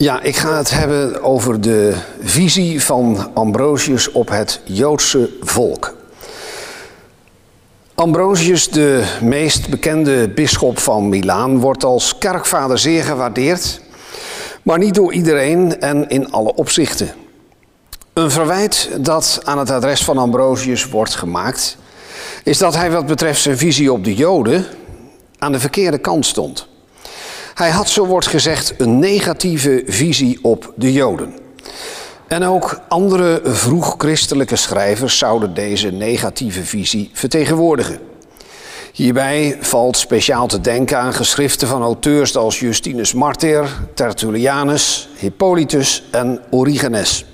Ja, ik ga het hebben over de visie van Ambrosius op het Joodse volk. Ambrosius, de meest bekende bisschop van Milaan, wordt als kerkvader zeer gewaardeerd, maar niet door iedereen en in alle opzichten. Een verwijt dat aan het adres van Ambrosius wordt gemaakt, is dat hij wat betreft zijn visie op de Joden aan de verkeerde kant stond. Hij had, zo wordt gezegd, een negatieve visie op de Joden. En ook andere vroeg-christelijke schrijvers zouden deze negatieve visie vertegenwoordigen. Hierbij valt speciaal te denken aan geschriften van auteurs als Justinus Martyr, Tertullianus, Hippolytus en Origenes.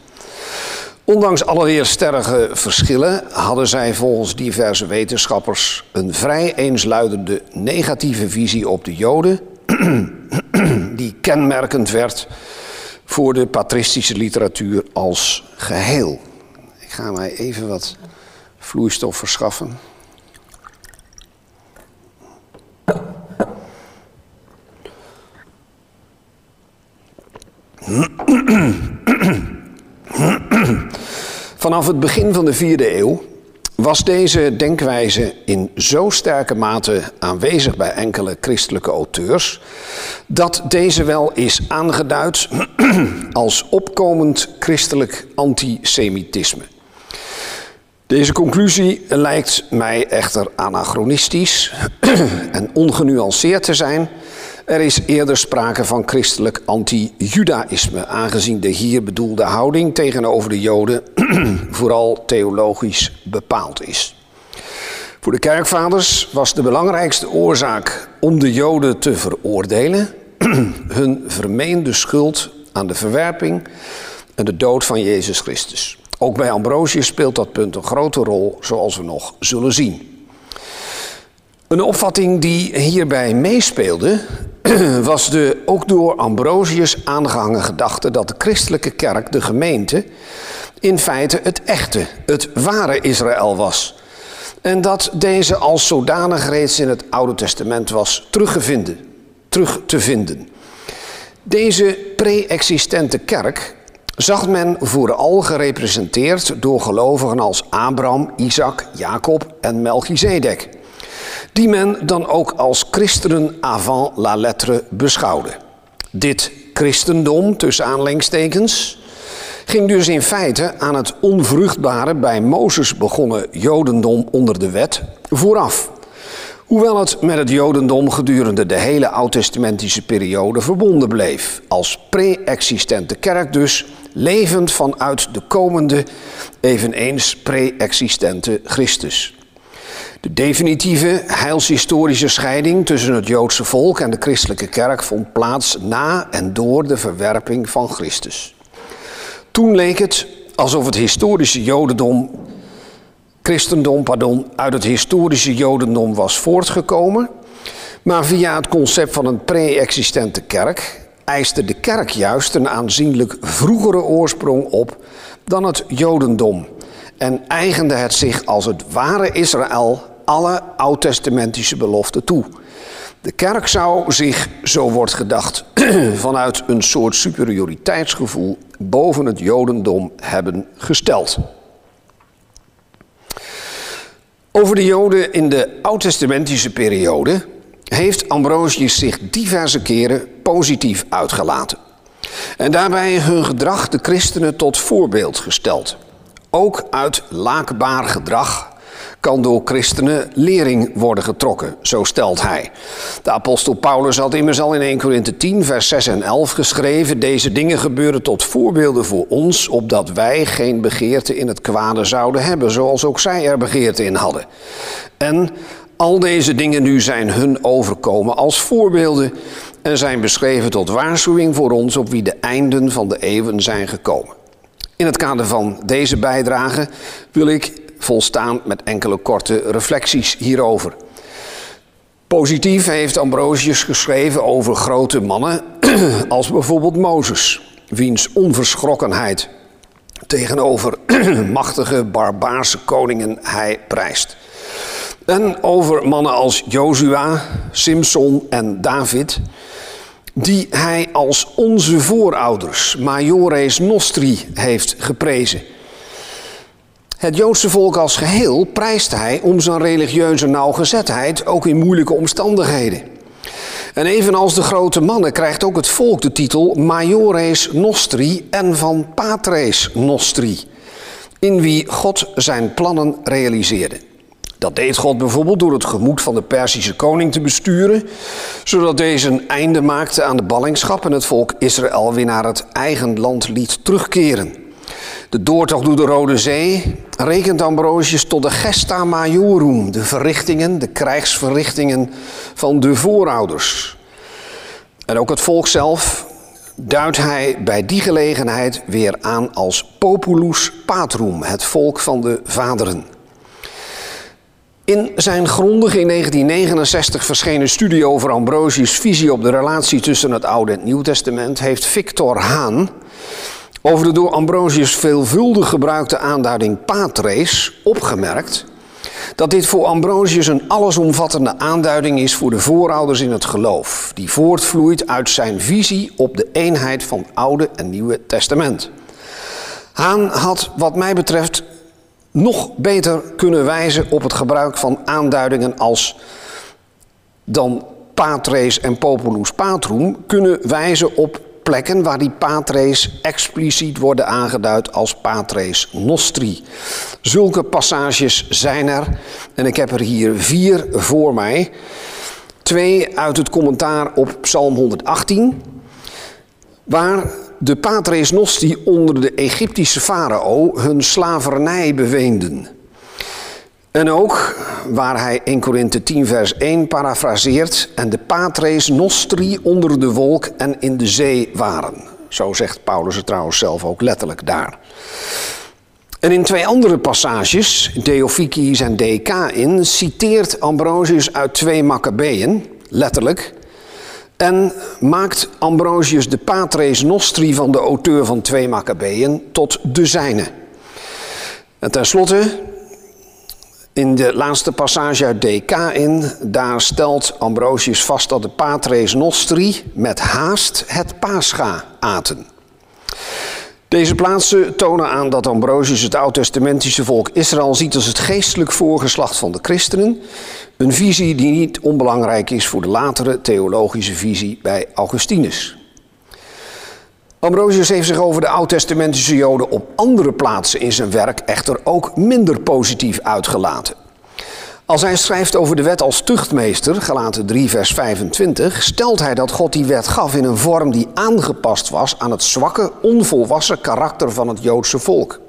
Ondanks alle weersterige verschillen hadden zij volgens diverse wetenschappers een vrij eensluidende negatieve visie op de Joden, die kenmerkend werd voor de patristische literatuur als geheel. Ik ga mij even wat vloeistof verschaffen. Vanaf het begin van de vierde eeuw was deze denkwijze in zo sterke mate aanwezig bij enkele christelijke auteurs dat deze wel is aangeduid als opkomend christelijk antisemitisme. Deze conclusie lijkt mij echter anachronistisch en ongenuanceerd te zijn er is eerder sprake van christelijk anti-judaïsme, aangezien de hier bedoelde houding tegenover de Joden vooral theologisch bepaald is. Voor de kerkvaders was de belangrijkste oorzaak om de Joden te veroordelen hun vermeende schuld aan de verwerping en de dood van Jezus Christus. Ook bij Ambrosius speelt dat punt een grote rol, zoals we nog zullen zien. Een opvatting die hierbij meespeelde, was de ook door Ambrosius aangehangen gedachte dat de christelijke kerk, de gemeente, in feite het echte, het ware Israël was. En dat deze als zodanig reeds in het Oude Testament was teruggevinden, terug te vinden. Deze pre-existente kerk zag men vooral gerepresenteerd door gelovigen als Abraham, Isaac, Jacob en Melchizedek die men dan ook als christenen avant la lettre beschouwde. Dit christendom, tussen aanlengstekens, ging dus in feite aan het onvruchtbare bij Mozes begonnen jodendom onder de wet vooraf. Hoewel het met het jodendom gedurende de hele oud-testamentische periode verbonden bleef, als pre-existente kerk dus, levend vanuit de komende, eveneens pre-existente Christus. De definitieve heilshistorische scheiding tussen het Joodse volk en de christelijke kerk vond plaats na en door de verwerping van Christus. Toen leek het alsof het historische Jodendom, christendom, pardon, uit het historische Jodendom was voortgekomen, maar via het concept van een pre-existente kerk eiste de kerk juist een aanzienlijk vroegere oorsprong op dan het Jodendom en eigende het zich als het ware Israël alle oud-testamentische beloften toe. De kerk zou zich, zo wordt gedacht, vanuit een soort superioriteitsgevoel boven het Jodendom hebben gesteld. Over de Joden in de oud-testamentische periode heeft Ambrosius zich diverse keren positief uitgelaten. En daarbij hun gedrag de christenen tot voorbeeld gesteld. Ook uit laakbaar gedrag kan door christenen lering worden getrokken, zo stelt hij. De apostel Paulus had immers al in 1 Korinthe 10, vers 6 en 11 geschreven: Deze dingen gebeuren tot voorbeelden voor ons, opdat wij geen begeerte in het kwade zouden hebben, zoals ook zij er begeerte in hadden. En al deze dingen nu zijn hun overkomen als voorbeelden en zijn beschreven tot waarschuwing voor ons op wie de einden van de eeuwen zijn gekomen. In het kader van deze bijdrage wil ik volstaan met enkele korte reflecties hierover. Positief heeft Ambrosius geschreven over grote mannen als bijvoorbeeld Mozes, wiens onverschrokkenheid tegenover machtige barbaarse koningen hij prijst. En over mannen als Jozua, Simson en David, die hij als onze voorouders, Majores Nostri, heeft geprezen. Het Joodse volk als geheel prijst hij om zijn religieuze nauwgezetheid, ook in moeilijke omstandigheden. En evenals de grote mannen krijgt ook het volk de titel Majores Nostri en van Patres Nostri, in wie God zijn plannen realiseerde. Dat deed God bijvoorbeeld door het gemoed van de Perzische koning te besturen, zodat deze een einde maakte aan de ballingschap en het volk Israël weer naar het eigen land liet terugkeren. De doortocht door de Rode Zee rekent Ambrosius tot de gesta majorum, de verrichtingen, de krijgsverrichtingen van de voorouders. En ook het volk zelf duidt hij bij die gelegenheid weer aan als populus patrum, het volk van de vaderen. In zijn grondig in 1969 verschenen studie over Ambrosius' visie op de relatie tussen het Oude en het Nieuw Testament heeft Victor Haan over de door Ambrosius veelvuldig gebruikte aanduiding patres opgemerkt dat dit voor Ambrosius een allesomvattende aanduiding is voor de voorouders in het geloof, die voortvloeit uit zijn visie op de eenheid van Oude en Nieuwe Testament. Haan had, wat mij betreft, nog beter kunnen wijzen op het gebruik van aanduidingen als dan patres en populus patrum kunnen wijzen op plekken waar die patres expliciet worden aangeduid als patres nostri. Zulke passages zijn er en ik heb er hier vier voor mij. Twee uit het commentaar op Psalm 118, waar de patres nostri onder de Egyptische farao hun slavernij beweenden. En ook waar hij 1 Korinthe 10 vers 1 parafraseert en de patres nostri onder de wolk en in de zee waren. Zo zegt Paulus het trouwens zelf ook letterlijk daar. En in twee andere passages, Deophikis en DK in, citeert Ambrosius uit twee Maccabeeën, letterlijk, en maakt Ambrosius de patres nostri van de auteur van twee Maccabeeën tot de zijne. En tenslotte in de laatste passage uit DK in, daar stelt Ambrosius vast dat de patres nostri met haast het pascha aten. Deze plaatsen tonen aan dat Ambrosius het oud-testamentische volk Israël ziet als het geestelijk voorgeslacht van de christenen. Een visie die niet onbelangrijk is voor de latere theologische visie bij Augustinus. Ambrosius heeft zich over de oud-testamentische Joden op andere plaatsen in zijn werk echter ook minder positief uitgelaten. Als hij schrijft over de wet als tuchtmeester, gelaten 3 vers 25, stelt hij dat God die wet gaf in een vorm die aangepast was aan het zwakke, onvolwassen karakter van het Joodse volk.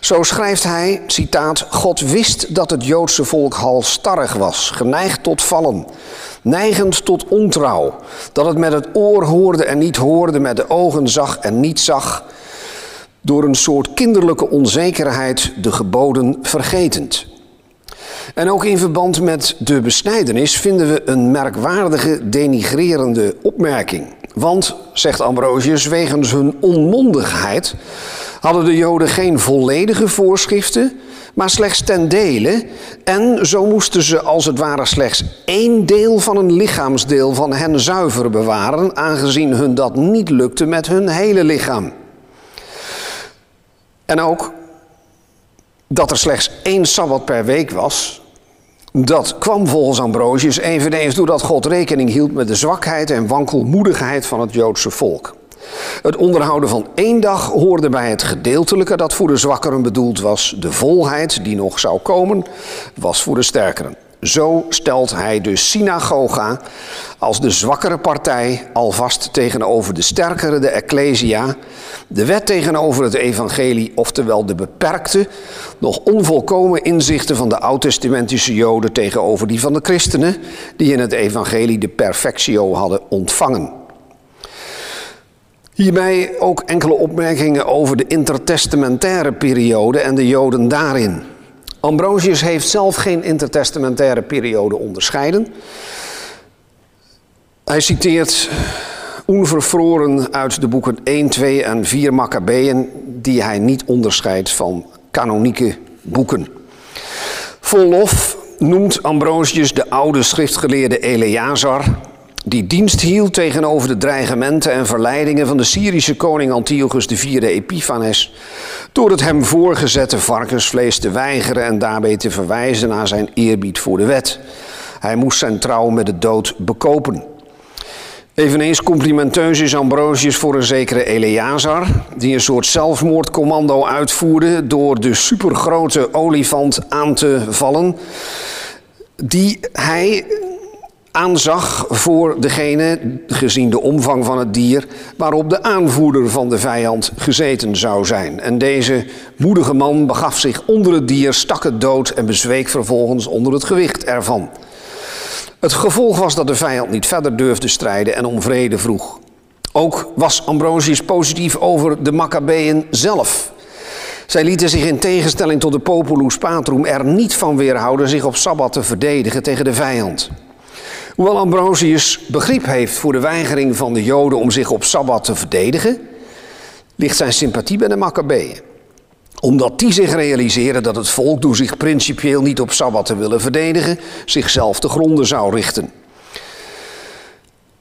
Zo schrijft hij, citaat, God wist dat het Joodse volk halstarrig was, geneigd tot vallen, neigend tot ontrouw, dat het met het oor hoorde en niet hoorde, met de ogen zag en niet zag, door een soort kinderlijke onzekerheid de geboden vergetend. En ook in verband met de besnijdenis vinden we een merkwaardige denigrerende opmerking. Want, zegt Ambrosius, wegens hun onmondigheid hadden de Joden geen volledige voorschriften, maar slechts ten dele. En zo moesten ze als het ware slechts één deel van een lichaamsdeel van hen zuiver bewaren, aangezien hun dat niet lukte met hun hele lichaam. En ook dat er slechts één sabbat per week was, dat kwam volgens Ambrosius eveneens doordat God rekening hield met de zwakheid en wankelmoedigheid van het Joodse volk. Het onderhouden van één dag hoorde bij het gedeeltelijke dat voor de zwakkeren bedoeld was. De volheid die nog zou komen was voor de sterkeren. Zo stelt hij de synagoga als de zwakkere partij alvast tegenover de sterkere, de ecclesia, de wet tegenover het evangelie, oftewel de beperkte, nog onvolkomen inzichten van de oud-testamentische joden tegenover die van de christenen, die in het evangelie de perfectio hadden ontvangen. Hierbij ook enkele opmerkingen over de intertestamentaire periode en de joden daarin. Ambrosius heeft zelf geen intertestamentaire periode onderscheiden. Hij citeert onvervroren uit de boeken 1, 2 en 4 Maccabeeën, die hij niet onderscheidt van kanonieke boeken. Vol lof noemt Ambrosius de oude schriftgeleerde Eleazar die dienst hield tegenover de dreigementen en verleidingen van de Syrische koning Antiochus IV Epiphanes, door het hem voorgezette varkensvlees te weigeren en daarbij te verwijzen naar zijn eerbied voor de wet. Hij moest zijn trouw met de dood bekopen. Eveneens complimenteus is Ambrosius voor een zekere Eleazar, die een soort zelfmoordcommando uitvoerde door de supergrote olifant aan te vallen, die hij aanzag voor degene, gezien de omvang van het dier, waarop de aanvoerder van de vijand gezeten zou zijn. En deze moedige man begaf zich onder het dier, stak het dood en bezweek vervolgens onder het gewicht ervan. Het gevolg was dat de vijand niet verder durfde strijden en om vrede vroeg. Ook was Ambrosius positief over de Maccabeeën zelf. Zij lieten zich in tegenstelling tot de Populus Patrum er niet van weerhouden zich op Sabbat te verdedigen tegen de vijand. Hoewel Ambrosius begrip heeft voor de weigering van de Joden om zich op Sabbat te verdedigen, ligt zijn sympathie bij de Maccabeeën omdat die zich realiseren dat het volk door zich principieel niet op Sabbat te willen verdedigen, zichzelf te gronden zou richten.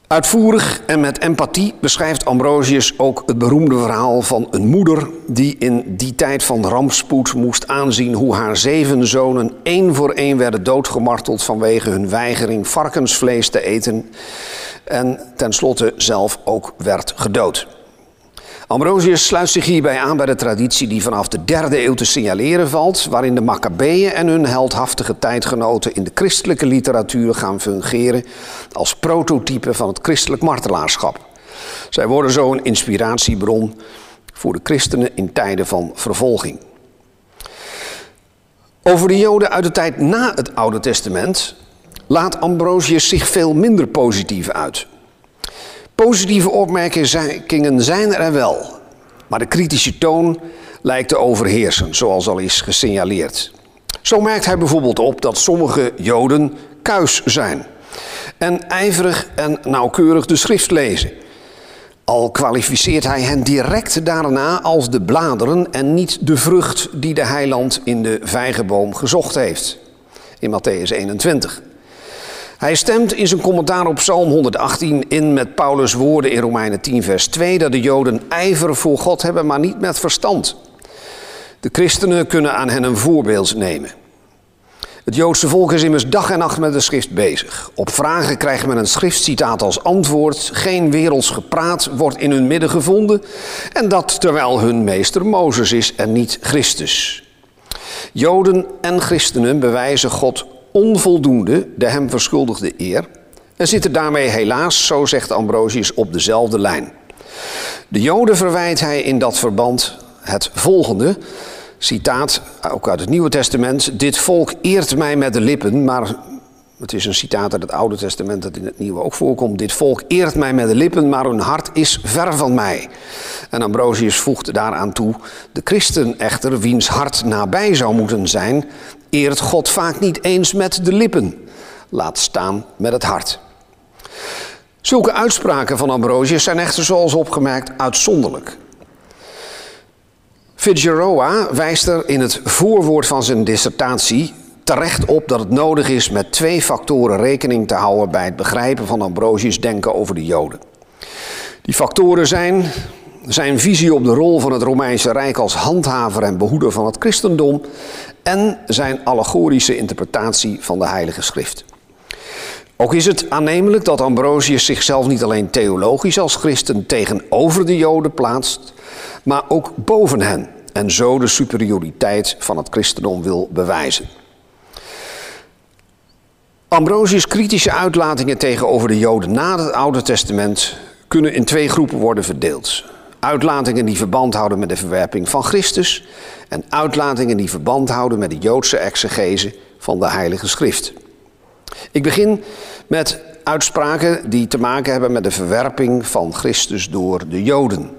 Uitvoerig en met empathie beschrijft Ambrosius ook het beroemde verhaal van een moeder die in die tijd van rampspoed moest aanzien hoe haar zeven zonen één voor één werden doodgemarteld vanwege hun weigering varkensvlees te eten en tenslotte zelf ook werd gedood. Ambrosius sluit zich hierbij aan bij de traditie die vanaf de derde eeuw te signaleren valt, waarin de Maccabeeën en hun heldhaftige tijdgenoten in de christelijke literatuur gaan fungeren als prototype van het christelijk martelaarschap. Zij worden zo een inspiratiebron voor de christenen in tijden van vervolging. Over de Joden uit de tijd na het Oude Testament laat Ambrosius zich veel minder positief uit. Positieve opmerkingen zijn er wel, maar de kritische toon lijkt te overheersen, zoals al is gesignaleerd. Zo merkt hij bijvoorbeeld op dat sommige Joden kuis zijn en ijverig en nauwkeurig de schrift lezen. Al kwalificeert hij hen direct daarna als de bladeren en niet de vrucht die de heiland in de vijgenboom gezocht heeft. In Matthäus 21. Hij stemt in zijn commentaar op Psalm 118 in met Paulus' woorden in Romeinen 10, vers 2, dat de Joden ijver voor God hebben, maar niet met verstand. De christenen kunnen aan hen een voorbeeld nemen. Het Joodse volk is immers dag en nacht met de schrift bezig. Op vragen krijgt men een schriftcitaat als antwoord. Geen werelds gepraat wordt in hun midden gevonden. En dat terwijl hun meester Mozes is en niet Christus. Joden en christenen bewijzen God onvoldoende de hem verschuldigde eer en zitten daarmee helaas, zo zegt Ambrosius, op dezelfde lijn. De Joden verwijt hij in dat verband het volgende. Citaat, ook uit het Nieuwe Testament. Dit volk eert mij met de lippen, maar het is een citaat uit het Oude Testament dat in het Nieuwe ook voorkomt. Dit volk eert mij met de lippen, maar hun hart is ver van mij. En Ambrosius voegt daaraan toe: de christen echter, wiens hart nabij zou moeten zijn, eert God vaak niet eens met de lippen, laat staan met het hart. Zulke uitspraken van Ambrosius zijn echter, zoals opgemerkt, uitzonderlijk. Figueroa wijst er in het voorwoord van zijn dissertatie terecht op dat het nodig is met twee factoren rekening te houden bij het begrijpen van Ambrosius' denken over de Joden. Die factoren zijn zijn visie op de rol van het Romeinse Rijk als handhaver en behoeder van het christendom en zijn allegorische interpretatie van de Heilige Schrift. Ook is het aannemelijk dat Ambrosius zichzelf niet alleen theologisch als christen tegenover de Joden plaatst, maar ook boven hen en zo de superioriteit van het christendom wil bewijzen. Ambrosius' kritische uitlatingen tegenover de Joden na het Oude Testament kunnen in twee groepen worden verdeeld. Uitlatingen die verband houden met de verwerping van Christus en uitlatingen die verband houden met de Joodse exegese van de Heilige Schrift. Ik begin met uitspraken die te maken hebben met de verwerping van Christus door de Joden.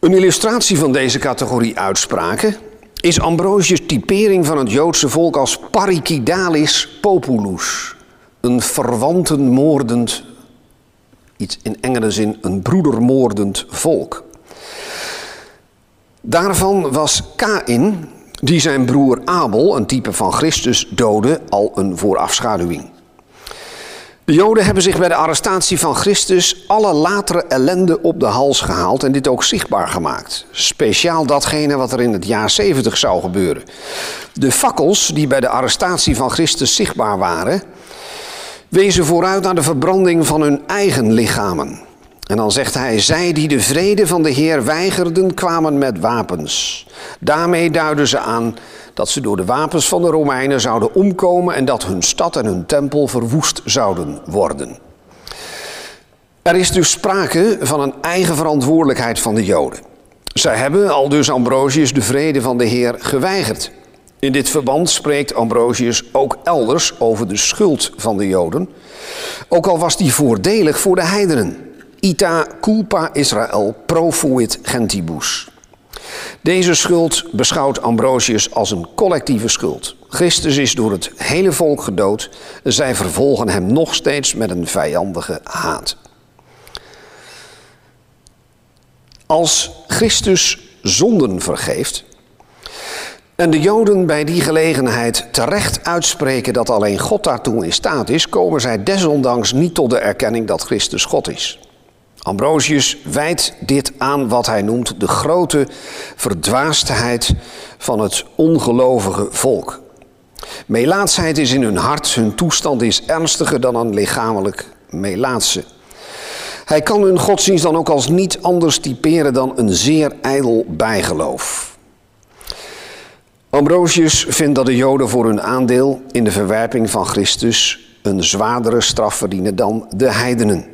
Een illustratie van deze categorie uitspraken is Ambrosius' typering van het Joodse volk als parikidalis populus, een verwantenmoordend iets in engere zin een broedermoordend volk. Daarvan was Kain, die zijn broer Abel, een type van Christus, doodde, al een voorafschaduwing. De Joden hebben zich bij de arrestatie van Christus alle latere ellende op de hals gehaald en dit ook zichtbaar gemaakt. Speciaal datgene wat er in het jaar 70 zou gebeuren. De fakkels die bij de arrestatie van Christus zichtbaar waren, wezen vooruit naar de verbranding van hun eigen lichamen. En dan zegt hij, zij die de vrede van de Heer weigerden, kwamen met wapens. Daarmee duiden ze aan dat ze door de wapens van de Romeinen zouden omkomen en dat hun stad en hun tempel verwoest zouden worden. Er is dus sprake van een eigen verantwoordelijkheid van de Joden. Zij hebben, al dus Ambrosius, de vrede van de Heer geweigerd. In dit verband spreekt Ambrosius ook elders over de schuld van de Joden, ook al was die voordelig voor de heidenen. Ita culpa Israël profuit gentibus. Deze schuld beschouwt Ambrosius als een collectieve schuld. Christus is door het hele volk gedood. Zij vervolgen hem nog steeds met een vijandige haat. Als Christus zonden vergeeft en de Joden bij die gelegenheid terecht uitspreken dat alleen God daartoe in staat is, komen zij desondanks niet tot de erkenning dat Christus God is. Ambrosius wijt dit aan wat hij noemt de grote verdwaasdheid van het ongelovige volk. Melaatsheid is in hun hart, hun toestand is ernstiger dan een lichamelijk melaatse. Hij kan hun godsdienst dan ook als niet anders typeren dan een zeer ijdel bijgeloof. Ambrosius vindt dat de Joden voor hun aandeel in de verwerping van Christus een zwaardere straf verdienen dan de heidenen.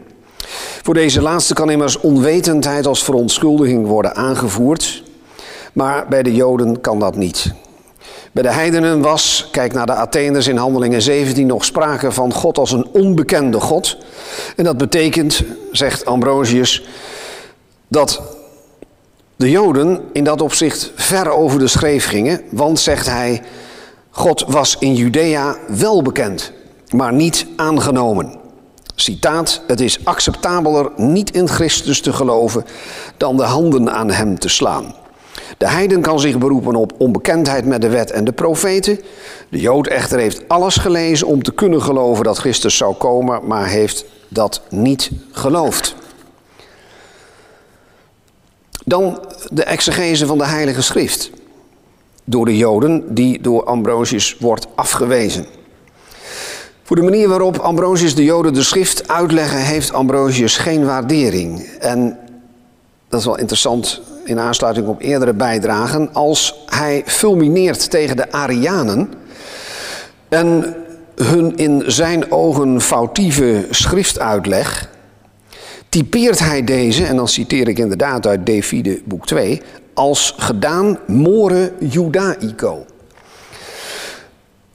Voor deze laatste kan immers onwetendheid als verontschuldiging worden aangevoerd, maar bij de Joden kan dat niet. Bij de heidenen was, kijk naar de Atheners in Handelingen 17, nog sprake van God als een onbekende God. En dat betekent, zegt Ambrosius, dat de Joden in dat opzicht ver over de schreef gingen, want, zegt hij, God was in Judea wel bekend, maar niet aangenomen. Citaat, het is acceptabeler niet in Christus te geloven dan de handen aan hem te slaan. De heiden kan zich beroepen op onbekendheid met de wet en de profeten. De Jood echter heeft alles gelezen om te kunnen geloven dat Christus zou komen, maar heeft dat niet geloofd. Dan de exegese van de Heilige Schrift. Door de Joden, die door Ambrosius wordt afgewezen. Voor de manier waarop Ambrosius de Joden de schrift uitleggen, heeft Ambrosius geen waardering. En dat is wel interessant in aansluiting op eerdere bijdragen. Als hij fulmineert tegen de Arianen en hun in zijn ogen foutieve schriftuitleg, typeert hij deze, en dan citeer ik inderdaad uit Devide boek 2, als gedaan more judaico.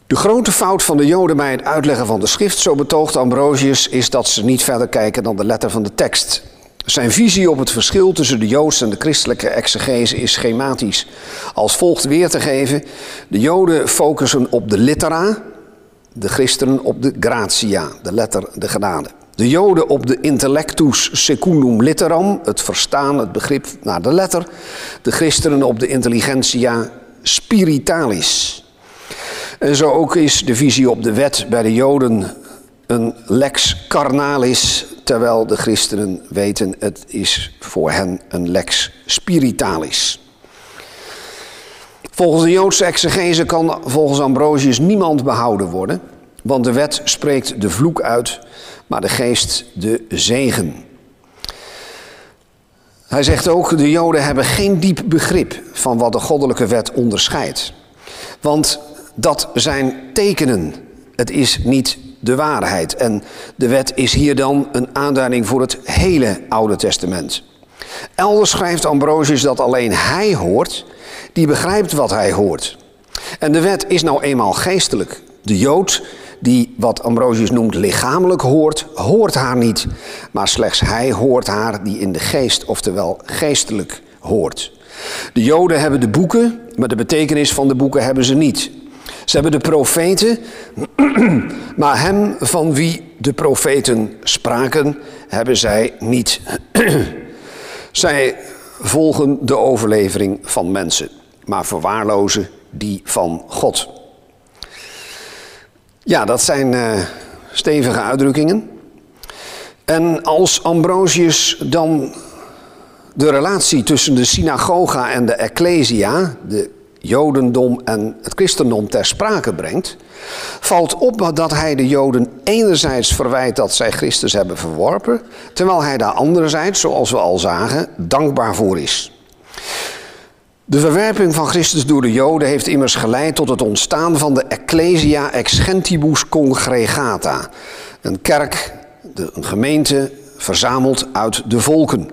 De grote fout van de Joden bij het uitleggen van de schrift, zo betoogt Ambrosius, is dat ze niet verder kijken dan de letter van de tekst. Zijn visie op het verschil tussen de Joodse en de christelijke exegese is schematisch. Als volgt weer te geven: de Joden focussen op de littera, de christenen op de gratia, de letter, de genade. De Joden op de intellectus secundum litteram, het verstaan, het begrip naar de letter. De christenen op de intelligentia spiritalis, en zo ook is de visie op de wet bij de Joden een lex carnalis, terwijl de christenen weten het is voor hen een lex spiritalis. Volgens de Joodse exegese kan volgens Ambrosius niemand behouden worden, want de wet spreekt de vloek uit, maar de geest de zegen. Hij zegt ook, de Joden hebben geen diep begrip van wat de goddelijke wet onderscheidt. Want dat zijn tekenen. Het is niet de waarheid. En de wet is hier dan een aanduiding voor het hele Oude Testament. Elders schrijft Ambrosius dat alleen hij hoort die begrijpt wat hij hoort. En de wet is nou eenmaal geestelijk. De Jood die wat Ambrosius noemt lichamelijk hoort, hoort haar niet. Maar slechts hij hoort haar die in de geest, oftewel geestelijk hoort. De Joden hebben de boeken, maar de betekenis van de boeken hebben ze niet. Ze hebben de profeten, maar hem van wie de profeten spraken, hebben zij niet. zij volgen de overlevering van mensen, maar verwaarlozen die van God. Ja, dat zijn uh, stevige uitdrukkingen. En als Ambrosius dan de relatie tussen de synagoga en de ecclesia, de jodendom en het christendom ter sprake brengt, valt op dat hij de joden enerzijds verwijt dat zij Christus hebben verworpen, terwijl hij daar anderzijds, zoals we al zagen, dankbaar voor is. De verwerping van Christus door de Joden heeft immers geleid tot het ontstaan van de Ecclesia ex gentibus congregata, een kerk, een gemeente verzameld uit de volken.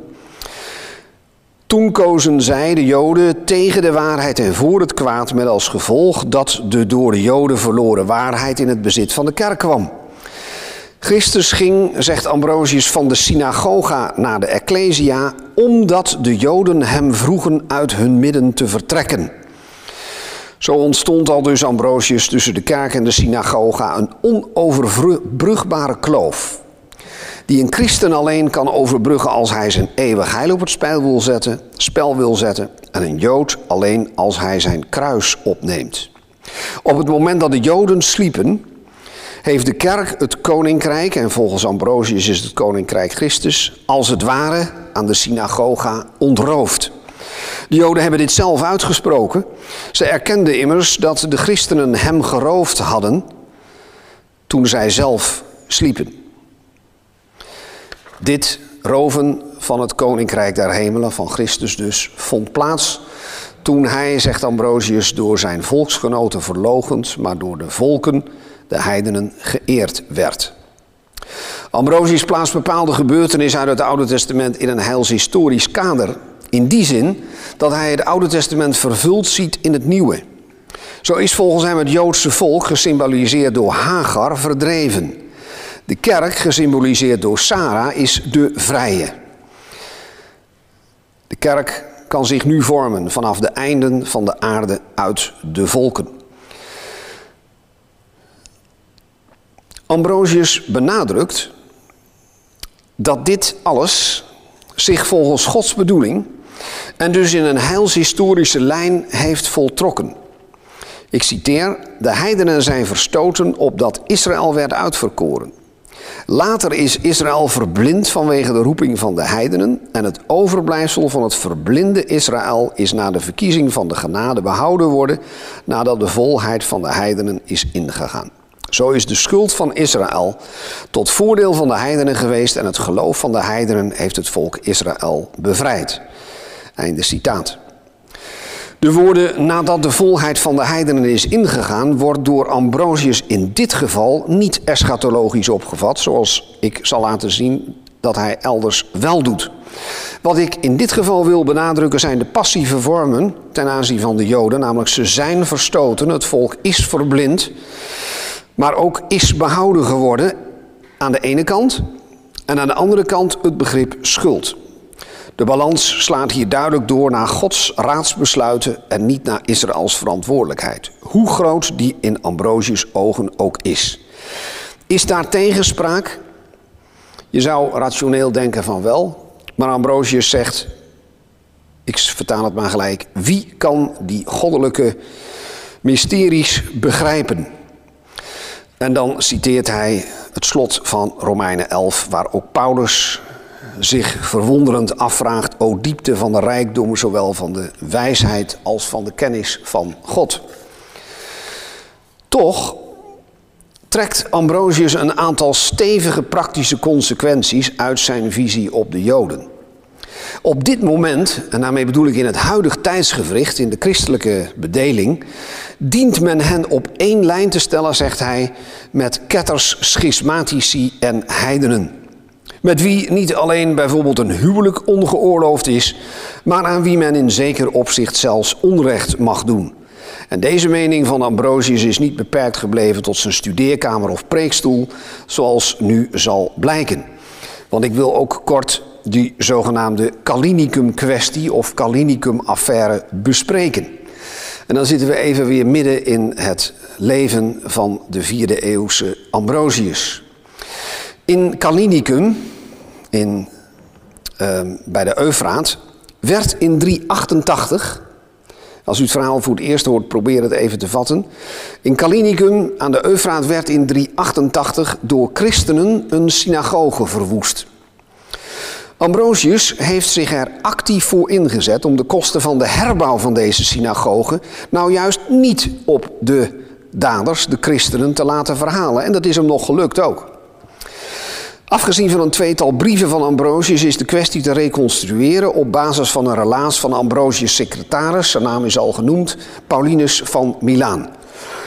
Toen kozen zij, de Joden, tegen de waarheid en voor het kwaad, met als gevolg dat de door de Joden verloren waarheid in het bezit van de kerk kwam. Christus ging, zegt Ambrosius, van de synagoga naar de Ecclesia, omdat de Joden hem vroegen uit hun midden te vertrekken. Zo ontstond al dus Ambrosius tussen de kerk en de synagoga een onoverbrugbare kloof die een christen alleen kan overbruggen als hij zijn eeuwig heil op het spel wil zetten, spel wil zetten en een jood alleen als hij zijn kruis opneemt. Op het moment dat de joden sliepen, heeft de kerk het koninkrijk, en volgens Ambrosius is het koninkrijk Christus, als het ware aan de synagoga ontroofd. De Joden hebben dit zelf uitgesproken. Ze erkenden immers dat de christenen hem geroofd hadden toen zij zelf sliepen. Dit roven van het koninkrijk der hemelen, van Christus dus, vond plaats toen hij, zegt Ambrosius, door zijn volksgenoten verlogend, maar door de volken, de heidenen, geëerd werd. Ambrosius plaatst bepaalde gebeurtenissen uit het Oude Testament in een heilshistorisch kader. In die zin dat hij het Oude Testament vervuld ziet in het Nieuwe. Zo is volgens hem het Joodse volk, gesymboliseerd door Hagar, verdreven. De kerk, gesymboliseerd door Sarah, is de vrije. De kerk kan zich nu vormen vanaf de einden van de aarde uit de volken. Ambrosius benadrukt dat dit alles zich volgens Gods bedoeling en dus in een heilshistorische lijn heeft voltrokken. Ik citeer: De heidenen zijn verstoten opdat Israël werd uitverkoren. Later is Israël verblind vanwege de roeping van de heidenen en het overblijfsel van het verblinde Israël is na de verkiezing van de genade behouden worden nadat de volheid van de heidenen is ingegaan. Zo is de schuld van Israël tot voordeel van de heidenen geweest en het geloof van de heidenen heeft het volk Israël bevrijd. Einde citaat. De woorden nadat de volheid van de heidenen is ingegaan, wordt door Ambrosius in dit geval niet eschatologisch opgevat, zoals ik zal laten zien dat hij elders wel doet. Wat ik in dit geval wil benadrukken zijn de passieve vormen ten aanzien van de Joden, namelijk ze zijn verstoten, het volk is verblind, maar ook is behouden geworden aan de ene kant en aan de andere kant het begrip schuld. De balans slaat hier duidelijk door naar Gods raadsbesluiten en niet naar Israëls verantwoordelijkheid. Hoe groot die in Ambrosius' ogen ook is. Is daar tegenspraak? Je zou rationeel denken van wel, maar Ambrosius zegt, ik vertaal het maar gelijk, wie kan die goddelijke mysteries begrijpen? En dan citeert hij het slot van Romeinen 11, waar ook Paulus zich verwonderend afvraagt, o diepte van de rijkdom, zowel van de wijsheid als van de kennis van God. Toch trekt Ambrosius een aantal stevige praktische consequenties uit zijn visie op de Joden. Op dit moment, en daarmee bedoel ik in het huidig tijdsgevricht, in de christelijke bedeling, dient men hen op één lijn te stellen, zegt hij, met ketters, schismatici en heidenen. Met wie niet alleen bijvoorbeeld een huwelijk ongeoorloofd is, maar aan wie men in zeker opzicht zelfs onrecht mag doen. En deze mening van Ambrosius is niet beperkt gebleven tot zijn studeerkamer of preekstoel, zoals nu zal blijken. Want ik wil ook kort die zogenaamde Kalinicum-kwestie of Kalinicum-affaire bespreken. En dan zitten we even weer midden in het leven van de vierde eeuwse Ambrosius. In Kalinicum, in, uh, bij de Eufraat, werd in 388, Als u het verhaal voor het eerst hoort, probeer het even te vatten. In Kalinicum aan de Eufraat werd in 388 door christenen een synagoge verwoest. Ambrosius heeft zich er actief voor ingezet om de kosten van de herbouw van deze synagoge nou juist niet op de daders, de christenen, te laten verhalen. En dat is hem nog gelukt ook. Afgezien van een tweetal brieven van Ambrosius is de kwestie te reconstrueren op basis van een relaas van Ambrosius' secretaris, zijn naam is al genoemd, Paulinus van Milaan.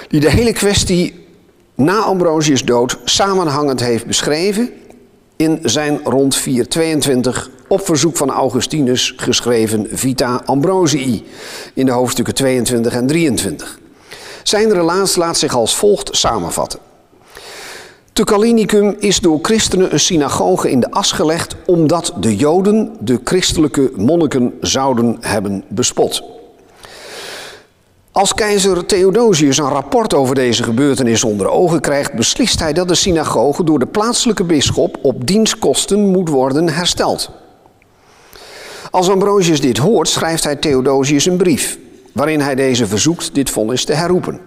Die de hele kwestie na Ambrosius' dood samenhangend heeft beschreven in zijn rond 422 op verzoek van Augustinus geschreven Vita Ambrosii in de hoofdstukken 22 en 23. Zijn relaas laat zich als volgt samenvatten. Te Kalinicum is door christenen een synagoge in de as gelegd omdat de Joden de christelijke monniken zouden hebben bespot. Als keizer Theodosius een rapport over deze gebeurtenis onder ogen krijgt, beslist hij dat de synagoge door de plaatselijke bisschop op dienstkosten moet worden hersteld. Als Ambrosius dit hoort, schrijft hij Theodosius een brief, waarin hij deze verzoekt dit vonnis te herroepen.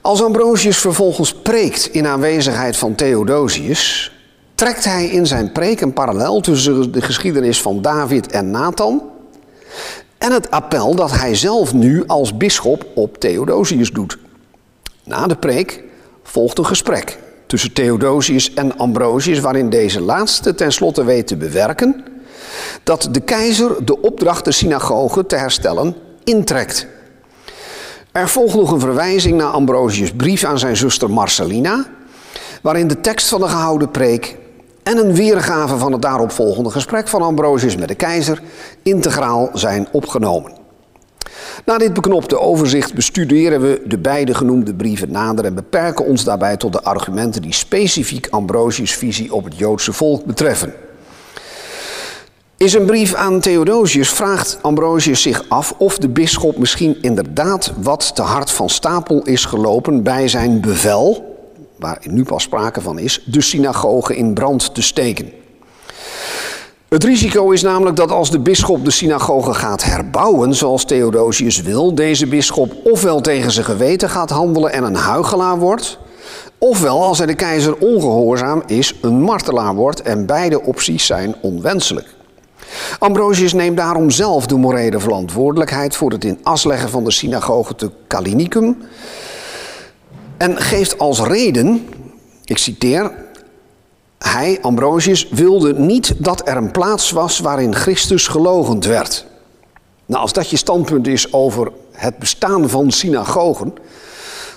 Als Ambrosius vervolgens preekt in aanwezigheid van Theodosius, trekt hij in zijn preek een parallel tussen de geschiedenis van David en Nathan en het appel dat hij zelf nu als bisschop op Theodosius doet. Na de preek volgt een gesprek tussen Theodosius en Ambrosius, waarin deze laatste tenslotte weet te bewerken dat de keizer de opdracht de synagoge te herstellen intrekt. Er volgt nog een verwijzing naar Ambrosius' brief aan zijn zuster Marcelina, waarin de tekst van de gehouden preek en een weergave van het daaropvolgende gesprek van Ambrosius met de keizer integraal zijn opgenomen. Na dit beknopte overzicht bestuderen we de beide genoemde brieven nader en beperken ons daarbij tot de argumenten die specifiek Ambrosius' visie op het Joodse volk betreffen. In zijn brief aan Theodosius vraagt Ambrosius zich af of de bisschop misschien inderdaad wat te hard van stapel is gelopen bij zijn bevel, waar nu pas sprake van is, de synagoge in brand te steken. Het risico is namelijk dat als de bisschop de synagoge gaat herbouwen zoals Theodosius wil, deze bisschop ofwel tegen zijn geweten gaat handelen en een huigelaar wordt, ofwel als hij de keizer ongehoorzaam is, een martelaar wordt en beide opties zijn onwenselijk. Ambrosius neemt daarom zelf de morele verantwoordelijkheid voor het in as leggen van de synagoge te Kalinicum en geeft als reden, ik citeer, hij, Ambrosius, wilde niet dat er een plaats was waarin Christus gelogend werd. Nou, als dat je standpunt is over het bestaan van synagogen,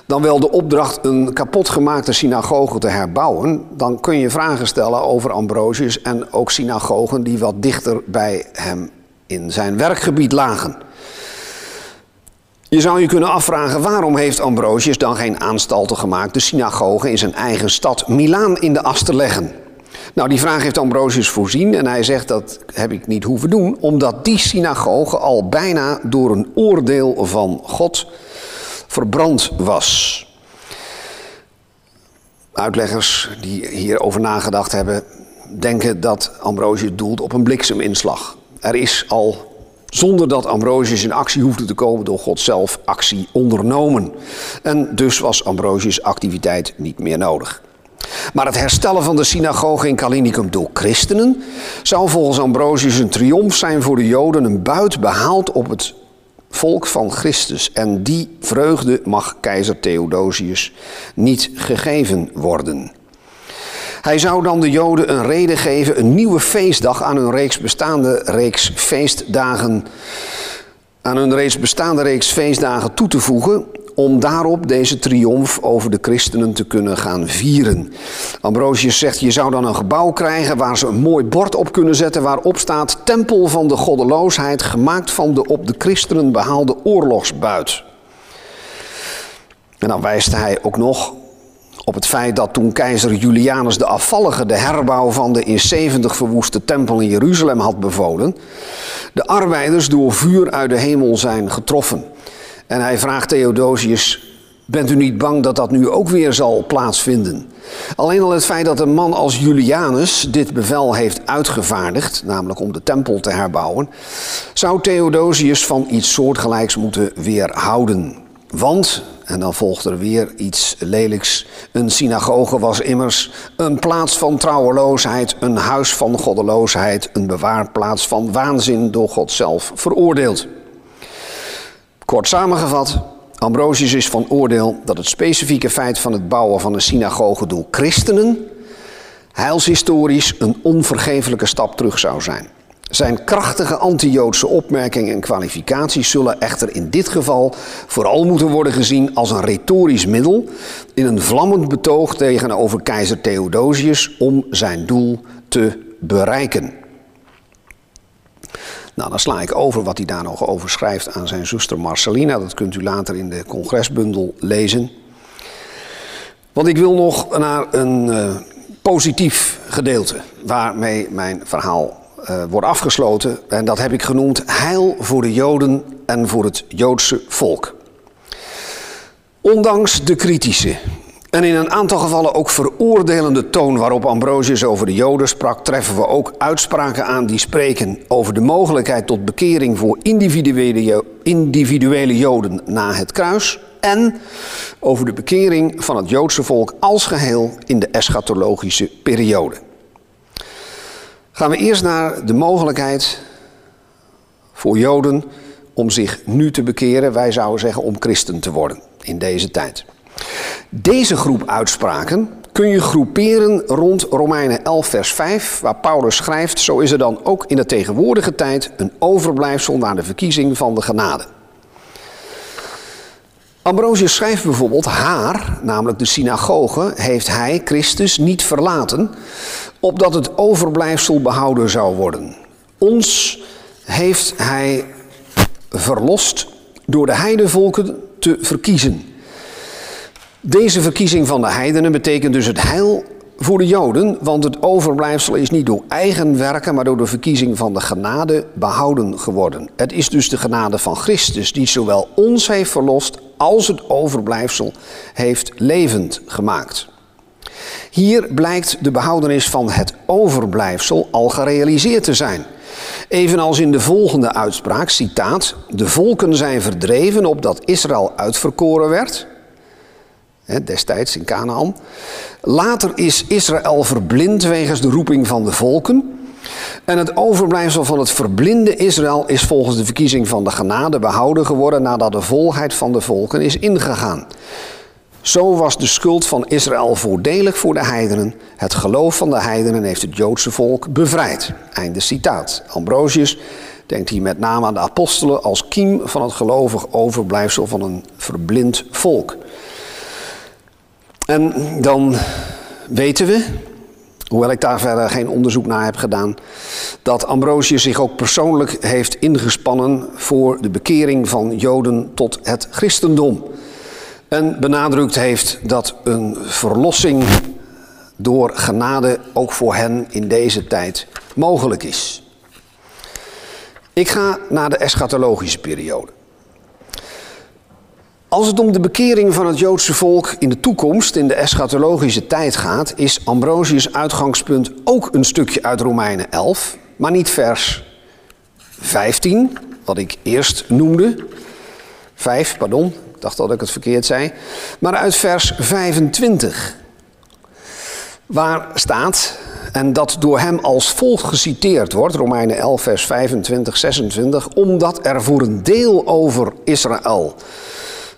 dan wel de opdracht een kapotgemaakte synagoge te herbouwen, dan kun je vragen stellen over Ambrosius en ook synagogen die wat dichter bij hem in zijn werkgebied lagen. Je zou je kunnen afvragen waarom heeft Ambrosius dan geen aanstalten gemaakt de synagoge in zijn eigen stad Milaan in de as te leggen? Nou, die vraag heeft Ambrosius voorzien en hij zegt dat heb ik niet hoeven doen, omdat die synagoge al bijna door een oordeel van God verbrand was. Uitleggers die hierover nagedacht hebben, denken dat Ambrosius doelt op een blikseminslag. Er is al, zonder dat Ambrosius in actie hoefde te komen, door God zelf actie ondernomen. En dus was Ambrosius' activiteit niet meer nodig. Maar het herstellen van de synagoge in Kalinicum door christenen zou volgens Ambrosius een triomf zijn voor de Joden, een buit behaald op het volk van Christus. En die vreugde mag keizer Theodosius niet gegeven worden. Hij zou dan de Joden een reden geven een nieuwe feestdag aan hun reeks bestaande reeks feestdagen aan hun reeds bestaande reeks feestdagen toe te voegen om daarop deze triomf over de christenen te kunnen gaan vieren. Ambrosius zegt, je zou dan een gebouw krijgen waar ze een mooi bord op kunnen zetten waarop staat Tempel van de Goddeloosheid, gemaakt van de op de christenen behaalde oorlogsbuit. En dan wijst hij ook nog op het feit dat toen keizer Julianus de afvallige de herbouw van de in 70 verwoeste tempel in Jeruzalem had bevolen, de arbeiders door vuur uit de hemel zijn getroffen. En hij vraagt Theodosius Bent u niet bang dat dat nu ook weer zal plaatsvinden? Alleen al het feit dat een man als Julianus dit bevel heeft uitgevaardigd, namelijk om de tempel te herbouwen, zou Theodosius van iets soortgelijks moeten weerhouden. Want, en dan volgt er weer iets lelijks, een synagoge was immers een plaats van trouweloosheid, een huis van goddeloosheid, een bewaarplaats van waanzin door God zelf veroordeeld. Kort samengevat, Ambrosius is van oordeel dat het specifieke feit van het bouwen van een synagoge door christenen heilshistorisch een onvergeeflijke stap terug zou zijn. Zijn krachtige anti-Joodse opmerkingen en kwalificaties zullen echter in dit geval vooral moeten worden gezien als een retorisch middel in een vlammend betoog tegenover keizer Theodosius om zijn doel te bereiken. Nou, dan sla ik over wat hij daar nog over schrijft aan zijn zuster Marcelina. Dat kunt u later in de congresbundel lezen. Want ik wil nog naar een uh, positief gedeelte waarmee mijn verhaal uh, wordt afgesloten. En dat heb ik genoemd Heil voor de Joden en voor het Joodse volk. Ondanks de kritische en in een aantal gevallen ook veroordelende toon waarop Ambrosius over de Joden sprak, treffen we ook uitspraken aan die spreken over de mogelijkheid tot bekering voor individuele, individuele Joden na het kruis en over de bekering van het Joodse volk als geheel in de eschatologische periode. Gaan we eerst naar de mogelijkheid voor Joden om zich nu te bekeren, wij zouden zeggen om christen te worden in deze tijd. Deze groep uitspraken kun je groeperen rond Romeinen 11, vers 5, waar Paulus schrijft: Zo is er dan ook in de tegenwoordige tijd een overblijfsel naar de verkiezing van de genade. Ambrosius schrijft bijvoorbeeld: Haar, namelijk de synagoge, heeft hij, Christus, niet verlaten, opdat het overblijfsel behouden zou worden. Ons heeft hij verlost door de heidevolken te verkiezen deze verkiezing van de heidenen betekent dus het heil voor de Joden, want het overblijfsel is niet door eigen werken, maar door de verkiezing van de genade behouden geworden. Het is dus de genade van Christus die zowel ons heeft verlost als het overblijfsel heeft levend gemaakt. Hier blijkt de behoudenis van het overblijfsel al gerealiseerd te zijn. Evenals in de volgende uitspraak, citaat, de volken zijn verdreven opdat Israël uitverkoren werd destijds in Canaan. Later is Israël verblind wegens de roeping van de volken. En het overblijfsel van het verblinde Israël is volgens de verkiezing van de genade behouden geworden nadat de volheid van de volken is ingegaan. Zo was de schuld van Israël voordelig voor de heidenen. Het geloof van de heidenen heeft het Joodse volk bevrijd. Einde citaat. Ambrosius denkt hier met name aan de apostelen als kiem van het gelovig overblijfsel van een verblind volk. En dan weten we, hoewel ik daar verder geen onderzoek naar heb gedaan, dat Ambrosius zich ook persoonlijk heeft ingespannen voor de bekering van Joden tot het christendom. En benadrukt heeft dat een verlossing door genade ook voor hen in deze tijd mogelijk is. Ik ga naar de eschatologische periode. Als het om de bekering van het Joodse volk in de toekomst, in de eschatologische tijd gaat, is Ambrosius uitgangspunt ook een stukje uit Romeinen 11, maar niet vers 15, wat ik eerst noemde. 5, pardon, dacht dat ik het verkeerd zei. Maar uit vers 25, waar staat, en dat door hem als volgt geciteerd wordt, Romeinen 11, vers 25, 26, omdat er voor een deel over Israël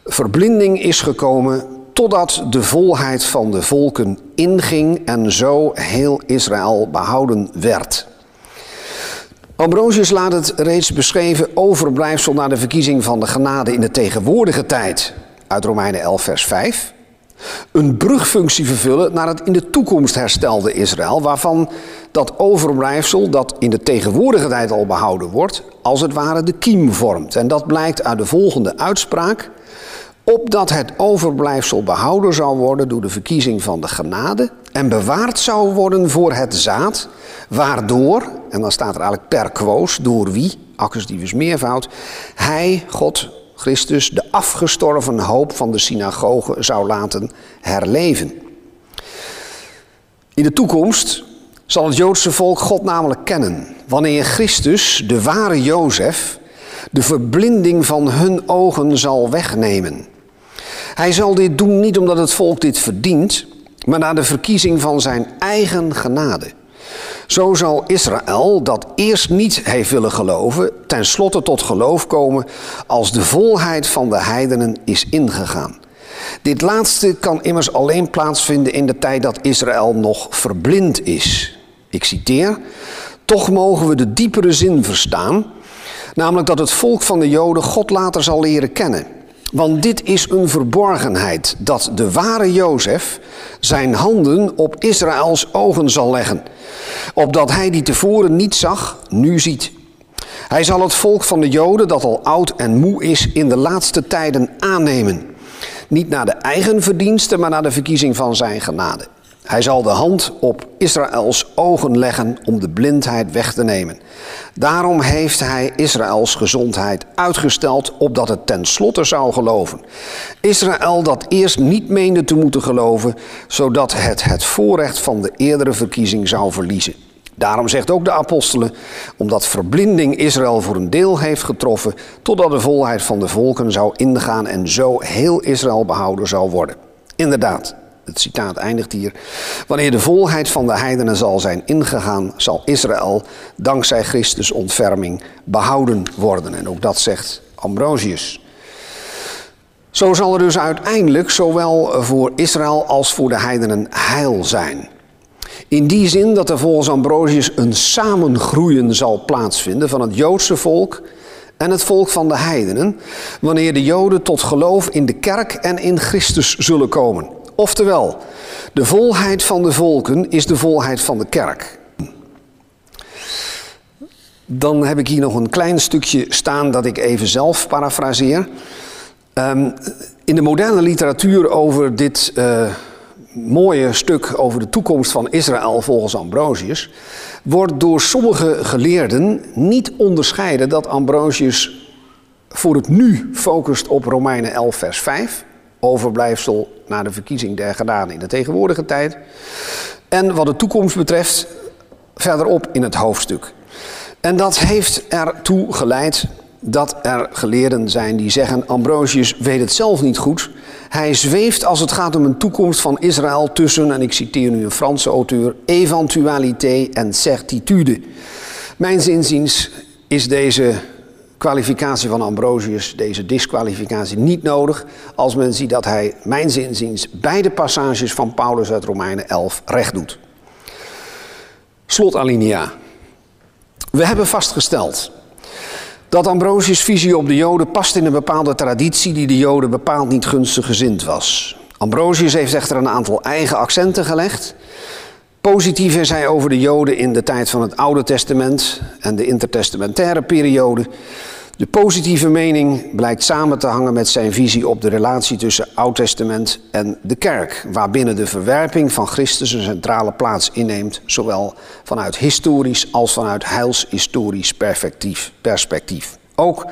verblinding is gekomen totdat de volheid van de volken inging en zo heel Israël behouden werd. Ambrosius laat het reeds beschreven overblijfsel naar de verkiezing van de genade in de tegenwoordige tijd. Uit Romeinen 11 vers 5 een brugfunctie vervullen naar het in de toekomst herstelde Israël, waarvan dat overblijfsel dat in de tegenwoordige tijd al behouden wordt, als het ware de kiem vormt. En dat blijkt uit de volgende uitspraak opdat het overblijfsel behouden zou worden door de verkiezing van de genade en bewaard zou worden voor het zaad, waardoor, en dan staat er eigenlijk per quoos, door wie, accusivus meervoud, hij, God, Christus, de afgestorven hoop van de synagoge zou laten herleven. In de toekomst zal het Joodse volk God namelijk kennen, wanneer Christus, de ware Jozef, de verblinding van hun ogen zal wegnemen. Hij zal dit doen niet omdat het volk dit verdient, maar naar de verkiezing van zijn eigen genade. Zo zal Israël, dat eerst niet heeft willen geloven, tenslotte tot geloof komen als de volheid van de heidenen is ingegaan. Dit laatste kan immers alleen plaatsvinden in de tijd dat Israël nog verblind is. Ik citeer: Toch mogen we de diepere zin verstaan, namelijk dat het volk van de Joden God later zal leren kennen. Want dit is een verborgenheid dat de ware Jozef zijn handen op Israëls ogen zal leggen, opdat hij die tevoren niet zag, nu ziet. Hij zal het volk van de Joden, dat al oud en moe is, in de laatste tijden aannemen. Niet naar de eigen verdiensten, maar naar de verkiezing van zijn genade. Hij zal de hand op Israëls ogen leggen om de blindheid weg te nemen. Daarom heeft hij Israëls gezondheid uitgesteld, opdat het tenslotte zou geloven. Israël dat eerst niet meende te moeten geloven, zodat het het voorrecht van de eerdere verkiezing zou verliezen. Daarom zegt ook de apostelen, omdat verblinding Israël voor een deel heeft getroffen, totdat de volheid van de volken zou ingaan en zo heel Israël behouden zou worden. Inderdaad, het citaat eindigt hier. Wanneer de volheid van de heidenen zal zijn ingegaan, zal Israël dankzij Christus ontferming behouden worden. En ook dat zegt Ambrosius. Zo zal er dus uiteindelijk zowel voor Israël als voor de heidenen heil zijn. In die zin dat er volgens Ambrosius een samengroeien zal plaatsvinden van het Joodse volk en het volk van de heidenen, wanneer de Joden tot geloof in de kerk en in Christus zullen komen. Oftewel, de volheid van de volken is de volheid van de kerk. Dan heb ik hier nog een klein stukje staan dat ik even zelf parafraseer. Um, in de moderne literatuur over dit uh, mooie stuk over de toekomst van Israël volgens Ambrosius, wordt door sommige geleerden niet onderscheiden dat Ambrosius voor het nu focust op Romeinen 11, vers 5 overblijfsel na de verkiezing der gedaan in de tegenwoordige tijd. En wat de toekomst betreft, verderop in het hoofdstuk. En dat heeft ertoe geleid dat er geleerden zijn die zeggen: Ambrosius weet het zelf niet goed. Hij zweeft als het gaat om een toekomst van Israël tussen, en ik citeer nu een Franse auteur, eventualité en certitude. Mijn zinziens is deze kwalificatie van Ambrosius, deze disqualificatie, niet nodig als men ziet dat hij, mijn zinziens, beide passages van Paulus uit Romeinen 11 recht doet. Slotalinea. We hebben vastgesteld dat Ambrosius' visie op de Joden past in een bepaalde traditie die de Joden bepaald niet gunstig gezind was. Ambrosius heeft echter een aantal eigen accenten gelegd. Positief is hij over de Joden in de tijd van het Oude Testament en de intertestamentaire periode. De positieve mening blijkt samen te hangen met zijn visie op de relatie tussen Oud Testament en de kerk, waarbinnen de verwerping van Christus een centrale plaats inneemt, zowel vanuit historisch als vanuit heilshistorisch perspectief. Ook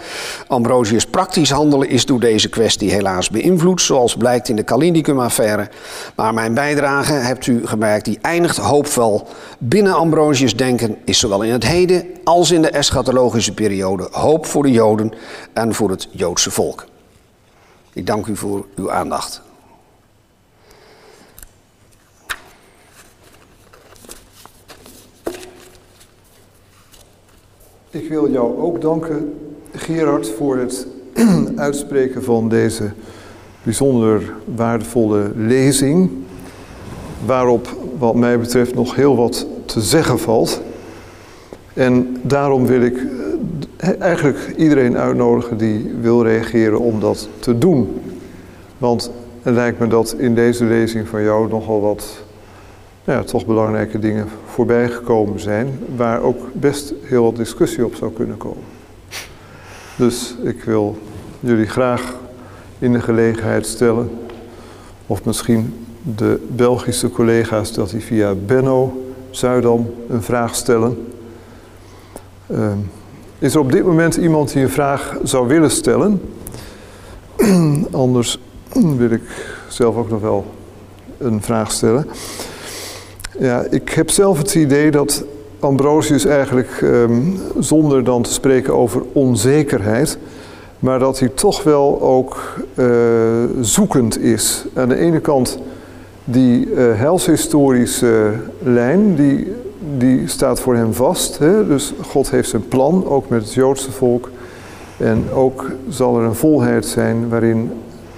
Ambrosius praktisch handelen is door deze kwestie helaas beïnvloed, zoals blijkt in de Kalinicum-affaire. Maar mijn bijdrage, hebt u gemerkt, die eindigt hoopvol. Binnen Ambrosius denken is zowel in het heden als in de eschatologische periode hoop voor de Joden en voor het Joodse volk. Ik dank u voor uw aandacht. Ik wil jou ook danken Gerard voor het uitspreken van deze bijzonder waardevolle lezing, waarop wat mij betreft nog heel wat te zeggen valt. En daarom wil ik eh, eigenlijk iedereen uitnodigen die wil reageren om dat te doen. Want het lijkt me dat in deze lezing van jou nogal wat ja, toch belangrijke dingen voorbij gekomen zijn, waar ook best heel wat discussie op zou kunnen komen. Dus ik wil jullie graag in de gelegenheid stellen, of misschien de Belgische collega's, dat die via Benno Zuidam een vraag stellen. Uh, is er op dit moment iemand die een vraag zou willen stellen? anders wil ik zelf ook nog wel een vraag stellen. Ja, ik heb zelf het idee dat Ambrosius eigenlijk, ehm, zonder dan te spreken over onzekerheid, maar dat hij toch wel ook uh, zoekend is. Aan de ene kant die uh, helshistorische lijn, die, die staat voor hem vast. Hè? Dus God heeft zijn plan, ook met het Joodse volk. En ook zal er een volheid zijn waarin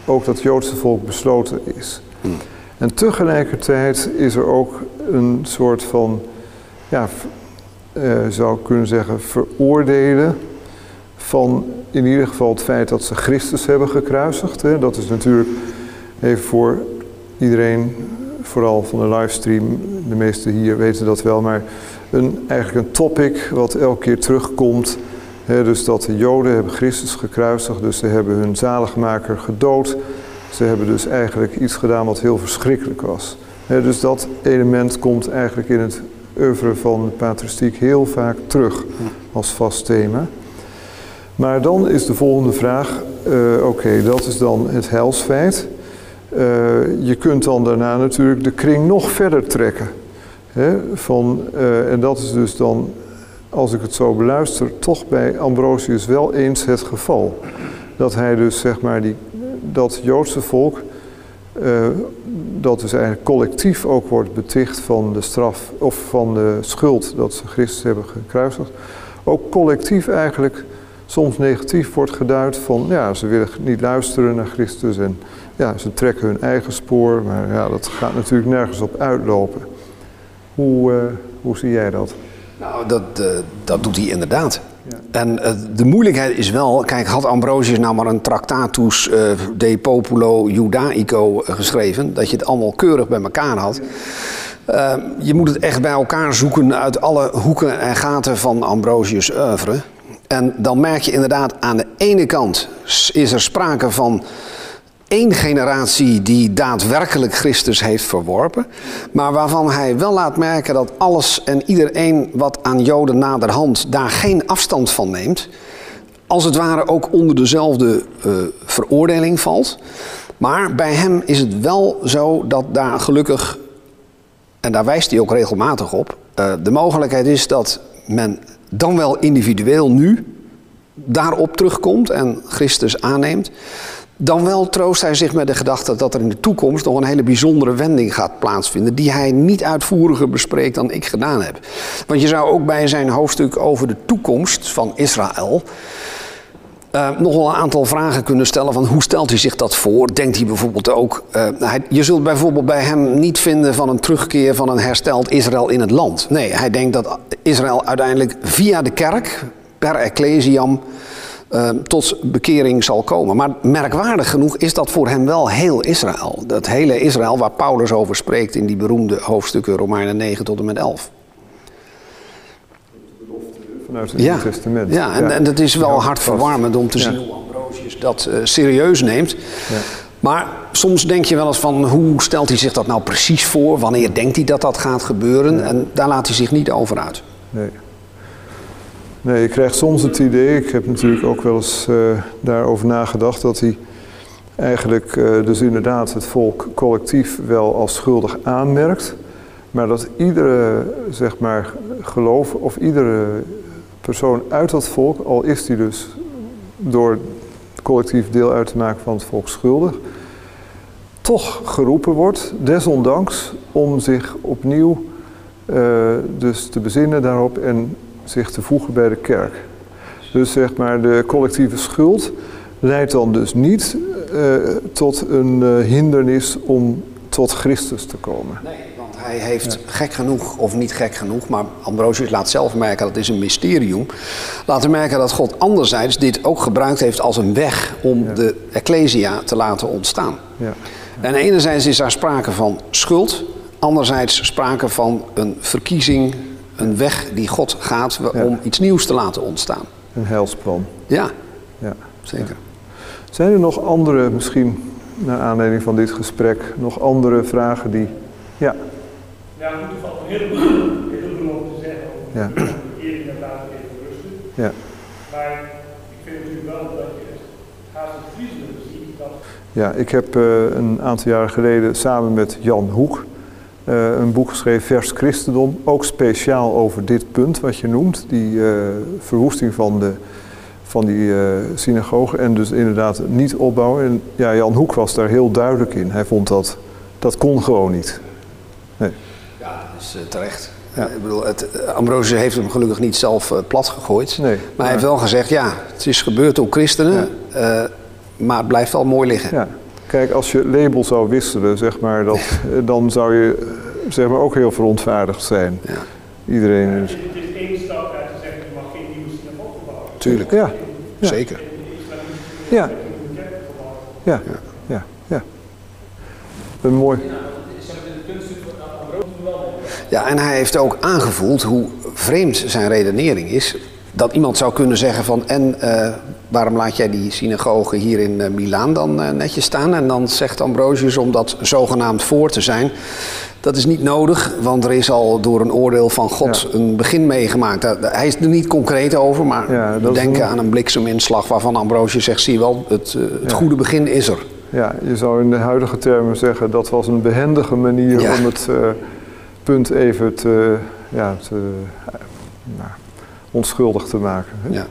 ook dat Joodse volk besloten is. Hmm. En tegelijkertijd is er ook een soort van, ja, uh, zou ik kunnen zeggen, veroordelen van in ieder geval het feit dat ze Christus hebben gekruisigd. Hè. Dat is natuurlijk even voor iedereen, vooral van de livestream, de meesten hier weten dat wel, maar een, eigenlijk een topic wat elke keer terugkomt. Dus dat de Joden hebben Christus gekruisigd, dus ze hebben hun zaligmaker gedood. Ze hebben dus eigenlijk iets gedaan wat heel verschrikkelijk was. Dus dat element komt eigenlijk in het oeuvre van de patristiek heel vaak terug als vast thema. Maar dan is de volgende vraag, uh, oké, dat is dan het heilsfeit. Uh, je kunt dan daarna natuurlijk de kring nog verder trekken. Hè, van, uh, en dat is dus dan, als ik het zo beluister, toch bij Ambrosius wel eens het geval. Dat hij dus zeg maar die, dat Joodse volk, dat dus eigenlijk collectief ook wordt beticht van de straf of van de schuld dat ze Christus hebben gekruisigd, ook collectief eigenlijk soms negatief wordt geduid van ja, ze willen niet luisteren naar Christus en ja, ze trekken hun eigen spoor, maar ja, dat gaat natuurlijk nergens op uitlopen. Hoe, uh, hoe zie jij dat? Nou, dat, uh, dat doet hij inderdaad. En uh, de moeilijkheid is wel, kijk, had Ambrosius nou maar een Tractatus de Populo Judaico geschreven, dat je het allemaal keurig bij elkaar had. je moet het echt bij elkaar zoeken uit alle hoeken en gaten van Ambrosius' oeuvre. En dan merk je inderdaad aan de ene kant is er sprake van één generatie die daadwerkelijk Christus heeft verworpen, maar waarvan hij wel laat merken dat alles en iedereen wat aan Joden naderhand daar geen afstand van neemt, als het ware ook onder dezelfde uh, veroordeling valt. Maar bij hem is het wel zo dat daar gelukkig, en daar wijst hij ook regelmatig op, uh, de mogelijkheid is dat men dan wel individueel nu daarop terugkomt en Christus aanneemt, dan wel troost hij zich met de gedachte dat er in de toekomst nog een hele bijzondere wending gaat plaatsvinden, die hij niet uitvoeriger bespreekt dan ik gedaan heb. Want je zou ook bij zijn hoofdstuk over de toekomst van Israël uh, nog wel een aantal vragen kunnen stellen van hoe stelt hij zich dat voor? Denkt hij bijvoorbeeld ook, uh, hij, je zult bijvoorbeeld bij hem niet vinden van een terugkeer van een hersteld Israël in het land. Nee, hij denkt dat Israël uiteindelijk via de kerk, per ecclesiam, uh, tot bekering zal komen. Maar merkwaardig genoeg is dat voor hem wel heel Israël. Dat hele Israël waar Paulus over spreekt in die beroemde hoofdstukken Romeinen 9 tot en met 11 vanuit het ja. Testament. Ja, en, ja. en dat is wel ja, hartverwarmend om te zien hoe Ambrosius dat uh, serieus neemt. Maar soms denk je wel eens van hoe stelt hij zich dat nou precies voor? Wanneer denkt hij dat dat gaat gebeuren? En daar laat hij zich niet over uit. Nee. Nee, je krijgt soms het idee, ik heb natuurlijk ook wel eens uh, daarover nagedacht, dat hij eigenlijk uh, dus inderdaad het volk collectief wel als schuldig aanmerkt. Maar dat iedere, zeg maar, geloof of iedere persoon uit dat volk, al is die dus door collectief deel uit te maken van het volk schuldig, toch geroepen wordt, desondanks, om zich opnieuw uh, dus te bezinnen daarop en zich te voegen bij de kerk. Dus zeg maar, de collectieve schuld leidt dan dus niet uh, tot een uh, hindernis om tot Christus te komen. Nee. Hij heeft gek genoeg, of niet gek genoeg, maar Ambrosius laat zelf merken dat het is een mysterium. Laten merken dat God anderzijds dit ook gebruikt heeft als een weg om ja. de Ecclesia te laten ontstaan. Ja. En enerzijds is daar sprake van schuld, anderzijds sprake van een verkiezing, een weg die God gaat om iets nieuws te laten ontstaan. Een heilsplan. Ja, ja. zeker. Zijn er nog andere, misschien naar aanleiding van dit gesprek, nog andere vragen die. Ja. Ja, goed, er valt een heleboel, heleboel om te zeggen over ja. en laat even rusten. Ja. Maar ik vind natuurlijk wel dat je het gaat griezelen zien dat Ja, ik heb eh, een aantal jaren geleden samen met Jan Hoek eh, een boek geschreven, Vers Christendom. Ook speciaal over dit punt wat je noemt, die eh, verwoesting van, de, van die eh synagoge. En dus inderdaad niet opbouwen. En ja, Jan Hoek was daar heel duidelijk in. Hij vond dat, dat kon gewoon niet. Ja, dat is terecht. Ja. Ik bedoel, het, Ambrosius heeft hem gelukkig niet zelf plat gegooid. Nee, maar hij heeft wel gezegd, ja, het is gebeurd door christenen, maar het blijft wel mooi liggen. Ja. Kijk, als je label zou wisselen, zeg maar, dat, eh, dan zou je eh, zeg maar, ook heel verontwaardigd zijn. Ja. Iedereen het is... het is één stap uit te zeggen, je mag geen nieuwe synagoge bouwen. Tuurlijk, Ja, ja. zeker. In Ja. ja, ja, ja. Een mooi... Ja, en hij heeft ook aangevoeld hoe vreemd zijn redenering is. Dat iemand zou kunnen zeggen van, en eh, waarom laat jij die synagoge hier in eh, Milaan dan eh, netjes staan? En dan zegt Ambrosius om dat zogenaamd voor te zijn. Dat is niet nodig, want er is al door een oordeel van God Ja. een begin meegemaakt. Hij is er niet concreet over, maar Ja, denken een- aan een blikseminslag waarvan Ambrosius zegt, zie wel, het, eh, het Ja. goede begin is er. Ja, je zou in de huidige termen zeggen dat was een behendige manier om het punt even te, ja, te, nou, onschuldig te maken. hè? Ja.